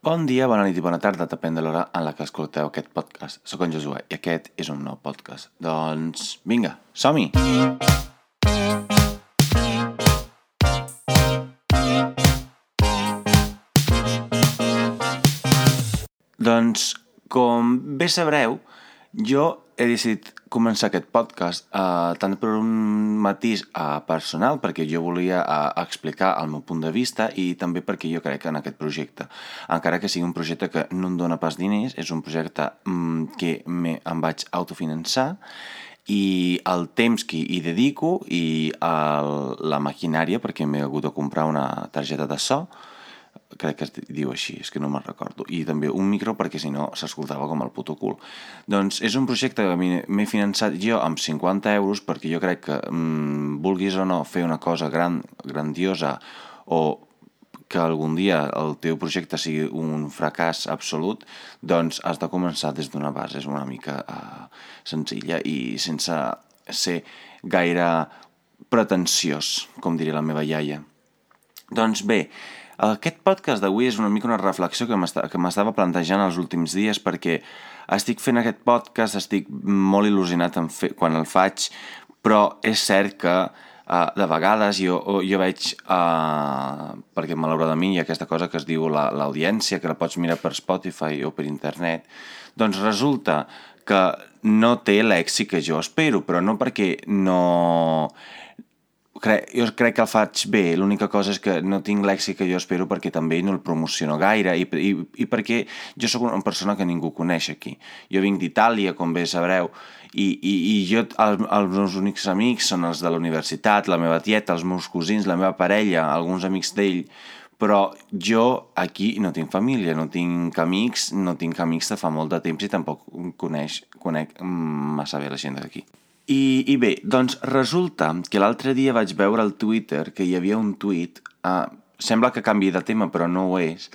Bon dia, bona nit i bona tarda, depèn de l'hora en la que escolteu aquest podcast. Soc en Josué i aquest és un nou podcast. Doncs vinga, som-hi! Doncs, com bé sabreu, jo he decidit començar aquest podcast eh, tant per un matís eh, personal, perquè jo volia eh, explicar el meu punt de vista i també perquè jo crec en aquest projecte. Encara que sigui un projecte que no em dona pas diners, és un projecte mm, que me, em vaig autofinançar i el temps que hi dedico i el, la maquinària, perquè m'he hagut de comprar una targeta de so, crec que es diu així, és que no me'n recordo, i també un micro perquè si no s'escoltava com el puto cul. Doncs és un projecte que m'he finançat jo amb 50 euros perquè jo crec que, mm, vulguis o no, fer una cosa gran, grandiosa o que algun dia el teu projecte sigui un fracàs absolut, doncs has de començar des d'una base, és una mica uh, senzilla i sense ser gaire pretensiós, com diria la meva iaia. Doncs bé, aquest podcast d'avui és una mica una reflexió que m'estava plantejant els últims dies perquè estic fent aquest podcast, estic molt il·lusionat en fer, quan el faig, però és cert que uh, de vegades jo, jo veig, uh, perquè malauradament hi ha aquesta cosa que es diu l'audiència, la, que la pots mirar per Spotify o per internet, doncs resulta que no té l'èxit que jo espero, però no perquè no crec, jo crec que el faig bé, l'única cosa és que no tinc l'èxit que jo espero perquè també no el promociono gaire i, i, i perquè jo sóc una persona que ningú coneix aquí. Jo vinc d'Itàlia, com bé sabreu, i, i, i jo, el, els meus únics amics són els de la universitat, la meva tieta, els meus cosins, la meva parella, alguns amics d'ell, però jo aquí no tinc família, no tinc amics, no tinc amics de fa molt de temps i tampoc coneix, conec massa bé la gent d'aquí. I, I bé, doncs resulta que l'altre dia vaig veure al Twitter que hi havia un tuit, uh, sembla que canvi de tema però no ho és,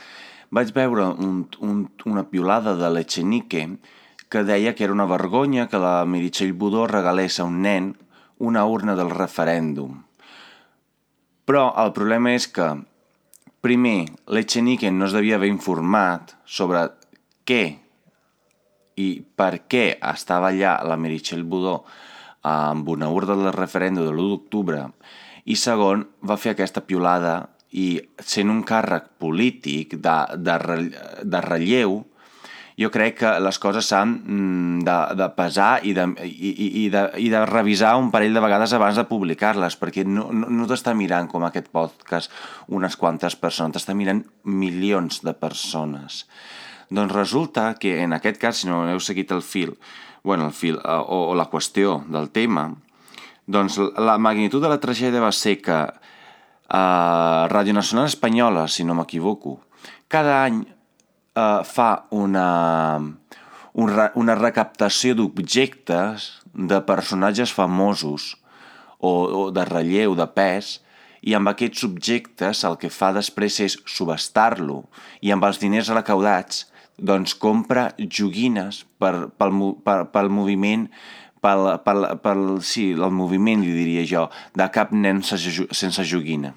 vaig veure un, un, una piolada de l'Echenique que deia que era una vergonya que la Meritxell Budó regalés a un nen una urna del referèndum. Però el problema és que, primer, l'Echenique no es devia haver informat sobre què i per què estava allà la Meritxell Budó amb una urna del referèndum de l'1 d'octubre i segon va fer aquesta piolada i sent un càrrec polític de, de, de relleu jo crec que les coses s'han mm, de, de pesar i de, i, i, de, i de revisar un parell de vegades abans de publicar-les, perquè no, no, no t'està mirant com aquest podcast unes quantes persones, t'està mirant milions de persones. Doncs resulta que en aquest cas, si no heu seguit el fil, bueno, el fil, eh, o, o la qüestió del tema, doncs la magnitud de la tragèdia va ser que eh, Ràdio Nacional Espanyola, si no m'equivoco, cada any eh, fa una, una recaptació d'objectes de personatges famosos o, o de relleu, de pes, i amb aquests objectes el que fa després és subestar-lo i amb els diners recaudats doncs compra joguines per, pel, per, pel moviment pel, pel, pel, sí, el moviment, li diria jo, de cap nen sense joguina.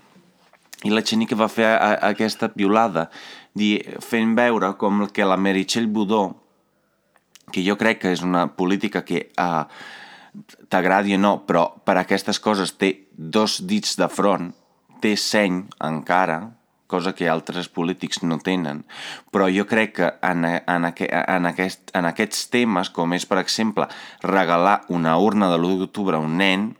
I la Xenica va fer a, a aquesta piolada, di, fent veure com que la Meritxell Budó, que jo crec que és una política que uh, t'agradi o no, però per aquestes coses té dos dits de front, té seny encara, cosa que altres polítics no tenen. Però jo crec que en, en, aqu en, aquest, en aquests temes, com és, per exemple, regalar una urna de l'1 d'octubre a un nen,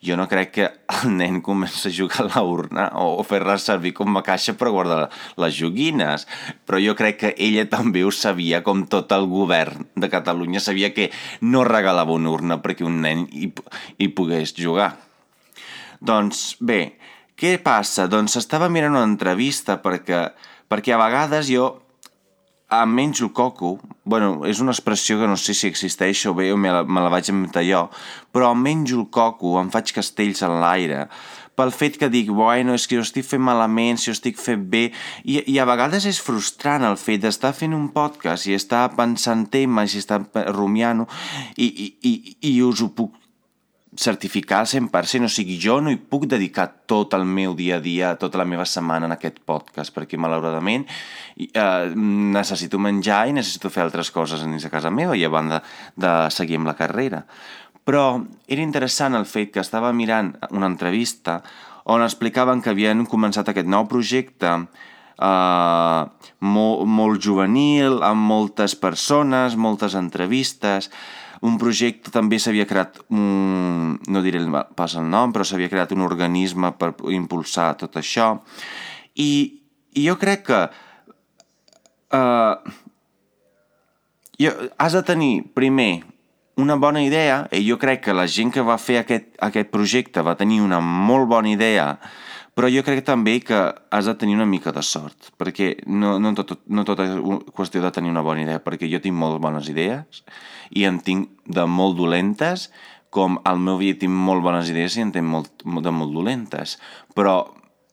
jo no crec que el nen comença a jugar a la urna o fer-la servir com a caixa per guardar les joguines. Però jo crec que ella també ho sabia, com tot el govern de Catalunya sabia que no regalava una urna perquè un nen hi, hi pogués jugar. Doncs bé, què passa? Doncs estava mirant una entrevista perquè, perquè a vegades jo em menjo coco, bueno, és una expressió que no sé si existeix o bé o me la, me la vaig inventar jo, però em menjo el coco, em faig castells en l'aire, pel fet que dic, bueno, és que jo estic fent malament, si jo estic fent bé, i, i a vegades és frustrant el fet d'estar fent un podcast i estar pensant temes i estar rumiant i, i, i, i us ho puc certificar al 100%, o sigui, jo no hi puc dedicar tot el meu dia a dia, tota la meva setmana en aquest podcast, perquè malauradament eh, necessito menjar i necessito fer altres coses dins de casa meva i a banda de seguir amb la carrera. Però era interessant el fet que estava mirant una entrevista on explicaven que havien començat aquest nou projecte eh, molt, molt juvenil, amb moltes persones, moltes entrevistes, un projecte també s'havia creat, un, no diré pas el nom, però s'havia creat un organisme per impulsar tot això. I, i jo crec que uh, jo, has de tenir, primer, una bona idea, i jo crec que la gent que va fer aquest, aquest projecte va tenir una molt bona idea, però jo crec també que has de tenir una mica de sort, perquè no, no, tot, no tot és qüestió de tenir una bona idea, perquè jo tinc molt bones idees i en tinc de molt dolentes, com al meu dia tinc molt bones idees i en tinc molt, de molt dolentes. Però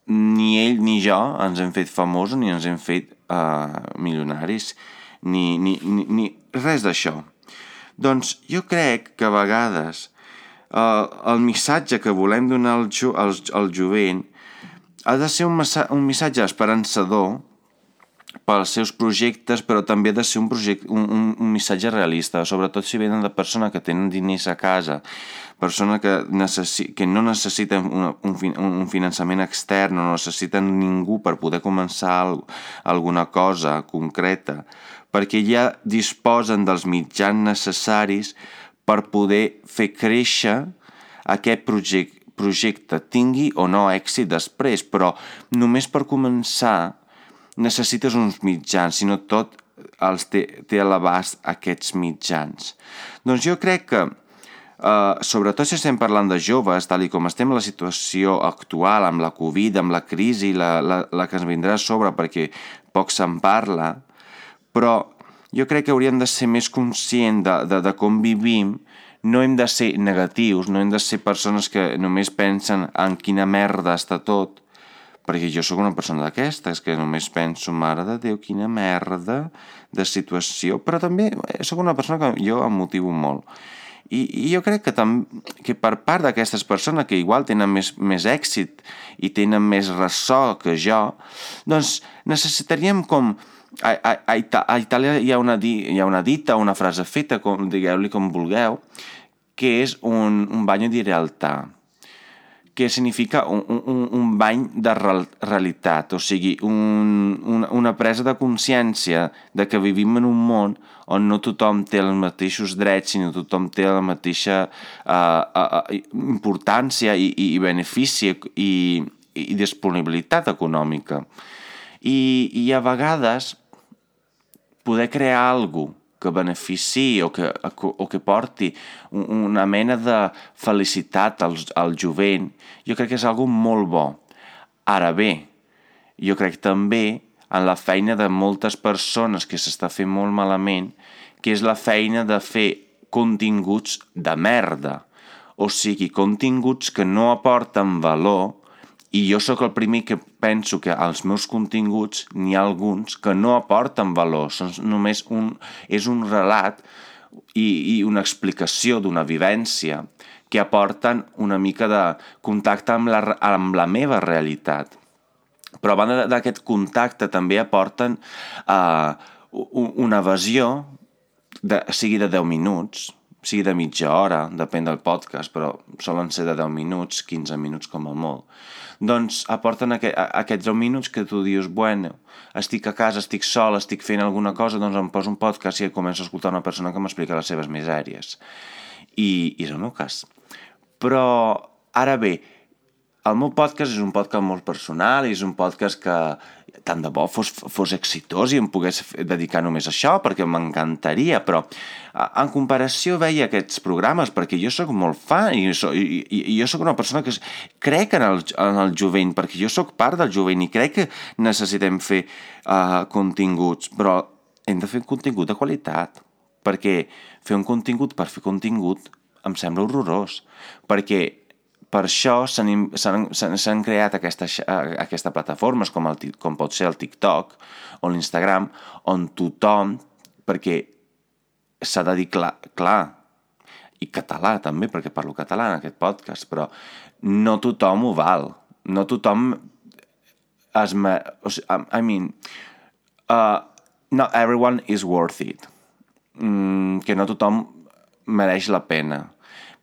ni ell ni jo ens hem fet famosos ni ens hem fet uh, milionaris, ni, ni, ni, ni res d'això. Doncs jo crec que a vegades uh, el missatge que volem donar al, jo, al, al jovent ha de ser un, un missatge esperançador pels seus projectes, però també ha de ser un, projecte, un, un, un missatge realista, sobretot si venen de persones que tenen diners a casa, persones que, necessi que no necessiten un, un, un finançament extern, no necessiten ningú per poder començar alguna cosa concreta, perquè ja disposen dels mitjans necessaris per poder fer créixer aquest projecte, projecte tingui o no èxit després, però només per començar necessites uns mitjans, sinó tot els té, té a l'abast aquests mitjans. Doncs jo crec que, eh, sobretot si estem parlant de joves, tal i com estem en la situació actual, amb la Covid, amb la crisi, la, la, la que ens vindrà a sobre perquè poc se'n parla, però jo crec que hauríem de ser més conscients de, de, de com vivim, no hem de ser negatius, no hem de ser persones que només pensen en quina merda està tot, perquè jo sóc una persona d'aquestes, que només penso, mare de Déu, quina merda de situació, però també sóc una persona que jo em motivo molt. I, i jo crec que, tam, que per part d'aquestes persones que igual tenen més, més èxit i tenen més ressò que jo, doncs necessitaríem com a, a, a, Ita a Itàlia hi ha, una di hi ha una dita, una frase feta, com, digueu-li com vulgueu, que és un, un bagno di realtà, que significa un, un, un bany de realitat, o sigui, un, una, una presa de consciència de que vivim en un món on no tothom té els mateixos drets, sinó tothom té la mateixa uh, uh, importància i, i benefici i, i disponibilitat econòmica. I, i a vegades poder crear alguna que benefici o que, o que porti una mena de felicitat al, al jovent, jo crec que és algo molt bo. Ara bé, jo crec també en la feina de moltes persones que s'està fent molt malament, que és la feina de fer continguts de merda. O sigui, continguts que no aporten valor i jo sóc el primer que penso que als meus continguts n'hi ha alguns que no aporten valor, són només un, és un relat i, i una explicació d'una vivència que aporten una mica de contacte amb la, amb la meva realitat. Però a banda d'aquest contacte també aporten uh, una visió, de, sigui de 10 minuts, sigui de mitja hora, depèn del podcast, però solen ser de 10 minuts, 15 minuts com a molt, doncs aporten aquest, aquests 10 minuts que tu dius, bueno, estic a casa, estic sol, estic fent alguna cosa, doncs em poso un podcast i començo a escoltar una persona que m'explica les seves misèries. I, I és el meu cas. Però, ara bé, el meu podcast és un podcast molt personal és un podcast que tant de bo fos, fos exitós i em pogués dedicar només a això perquè m'encantaria, però en comparació veia aquests programes perquè jo sóc molt fan i, so, i, i, jo sóc una persona que crec en el, en el jovent perquè jo sóc part del jovent i crec que necessitem fer uh, continguts, però hem de fer contingut de qualitat perquè fer un contingut per fer contingut em sembla horrorós perquè per això s'han creat aquestes, aquesta plataformes com, el, com pot ser el TikTok o l'Instagram, on tothom, perquè s'ha de dir clar, clar, i català també, perquè parlo català en aquest podcast, però no tothom ho val. No tothom es... O sigui, I mean, uh, not everyone is worth it. Mm, que no tothom mereix la pena.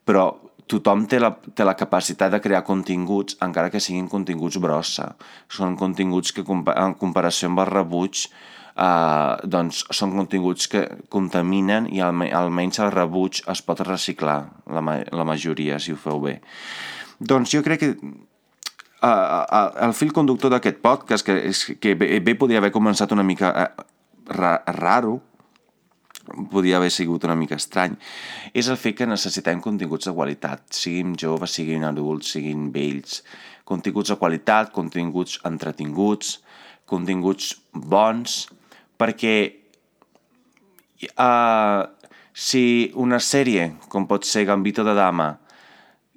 Però tothom té la, té la capacitat de crear continguts, encara que siguin continguts brossa. Són continguts que, en comparació amb el rebuig, eh, doncs són continguts que contaminen i almenys el rebuig es pot reciclar, la, la majoria, si ho feu bé. Doncs jo crec que uh, uh, el fil conductor d'aquest podcast, que, és, que bé, bé podia haver començat una mica ra raro, podia haver sigut una mica estrany, és el fet que necessitem continguts de qualitat, siguin joves, siguin adults, siguin vells, continguts de qualitat, continguts entretinguts, continguts bons, perquè uh, si una sèrie, com pot ser Gambito de Dama,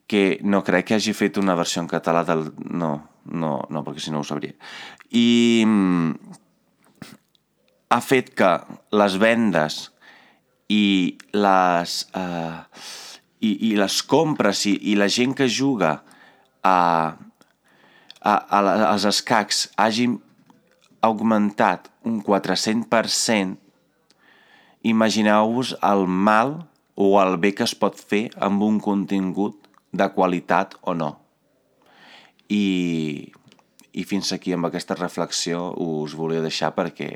que no crec que hagi fet una versió en català del... No, no, no, perquè si no ho sabria. I mm, ha fet que les vendes i les, uh, i, i les compres i, i la gent que juga a, a, a, als escacs hagin augmentat un 400%, imagineu-vos el mal o el bé que es pot fer amb un contingut de qualitat o no. I, i fins aquí amb aquesta reflexió us volia deixar perquè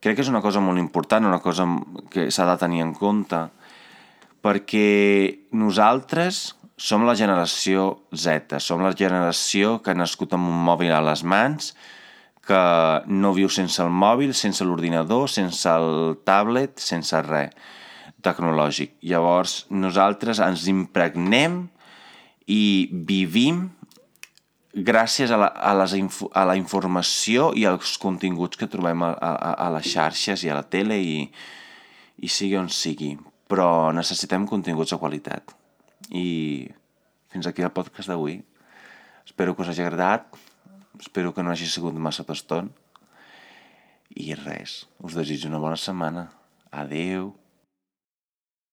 crec que és una cosa molt important, una cosa que s'ha de tenir en compte, perquè nosaltres som la generació Z, som la generació que ha nascut amb un mòbil a les mans, que no viu sense el mòbil, sense l'ordinador, sense el tablet, sense res tecnològic. Llavors, nosaltres ens impregnem i vivim gràcies a la, a, les a la informació i als continguts que trobem a, a, a les xarxes i a la tele i, i sigui on sigui. Però necessitem continguts de qualitat. I fins aquí el podcast d'avui. Espero que us hagi agradat. Espero que no hagi sigut massa toston. I res, us desitjo una bona setmana. Adeu.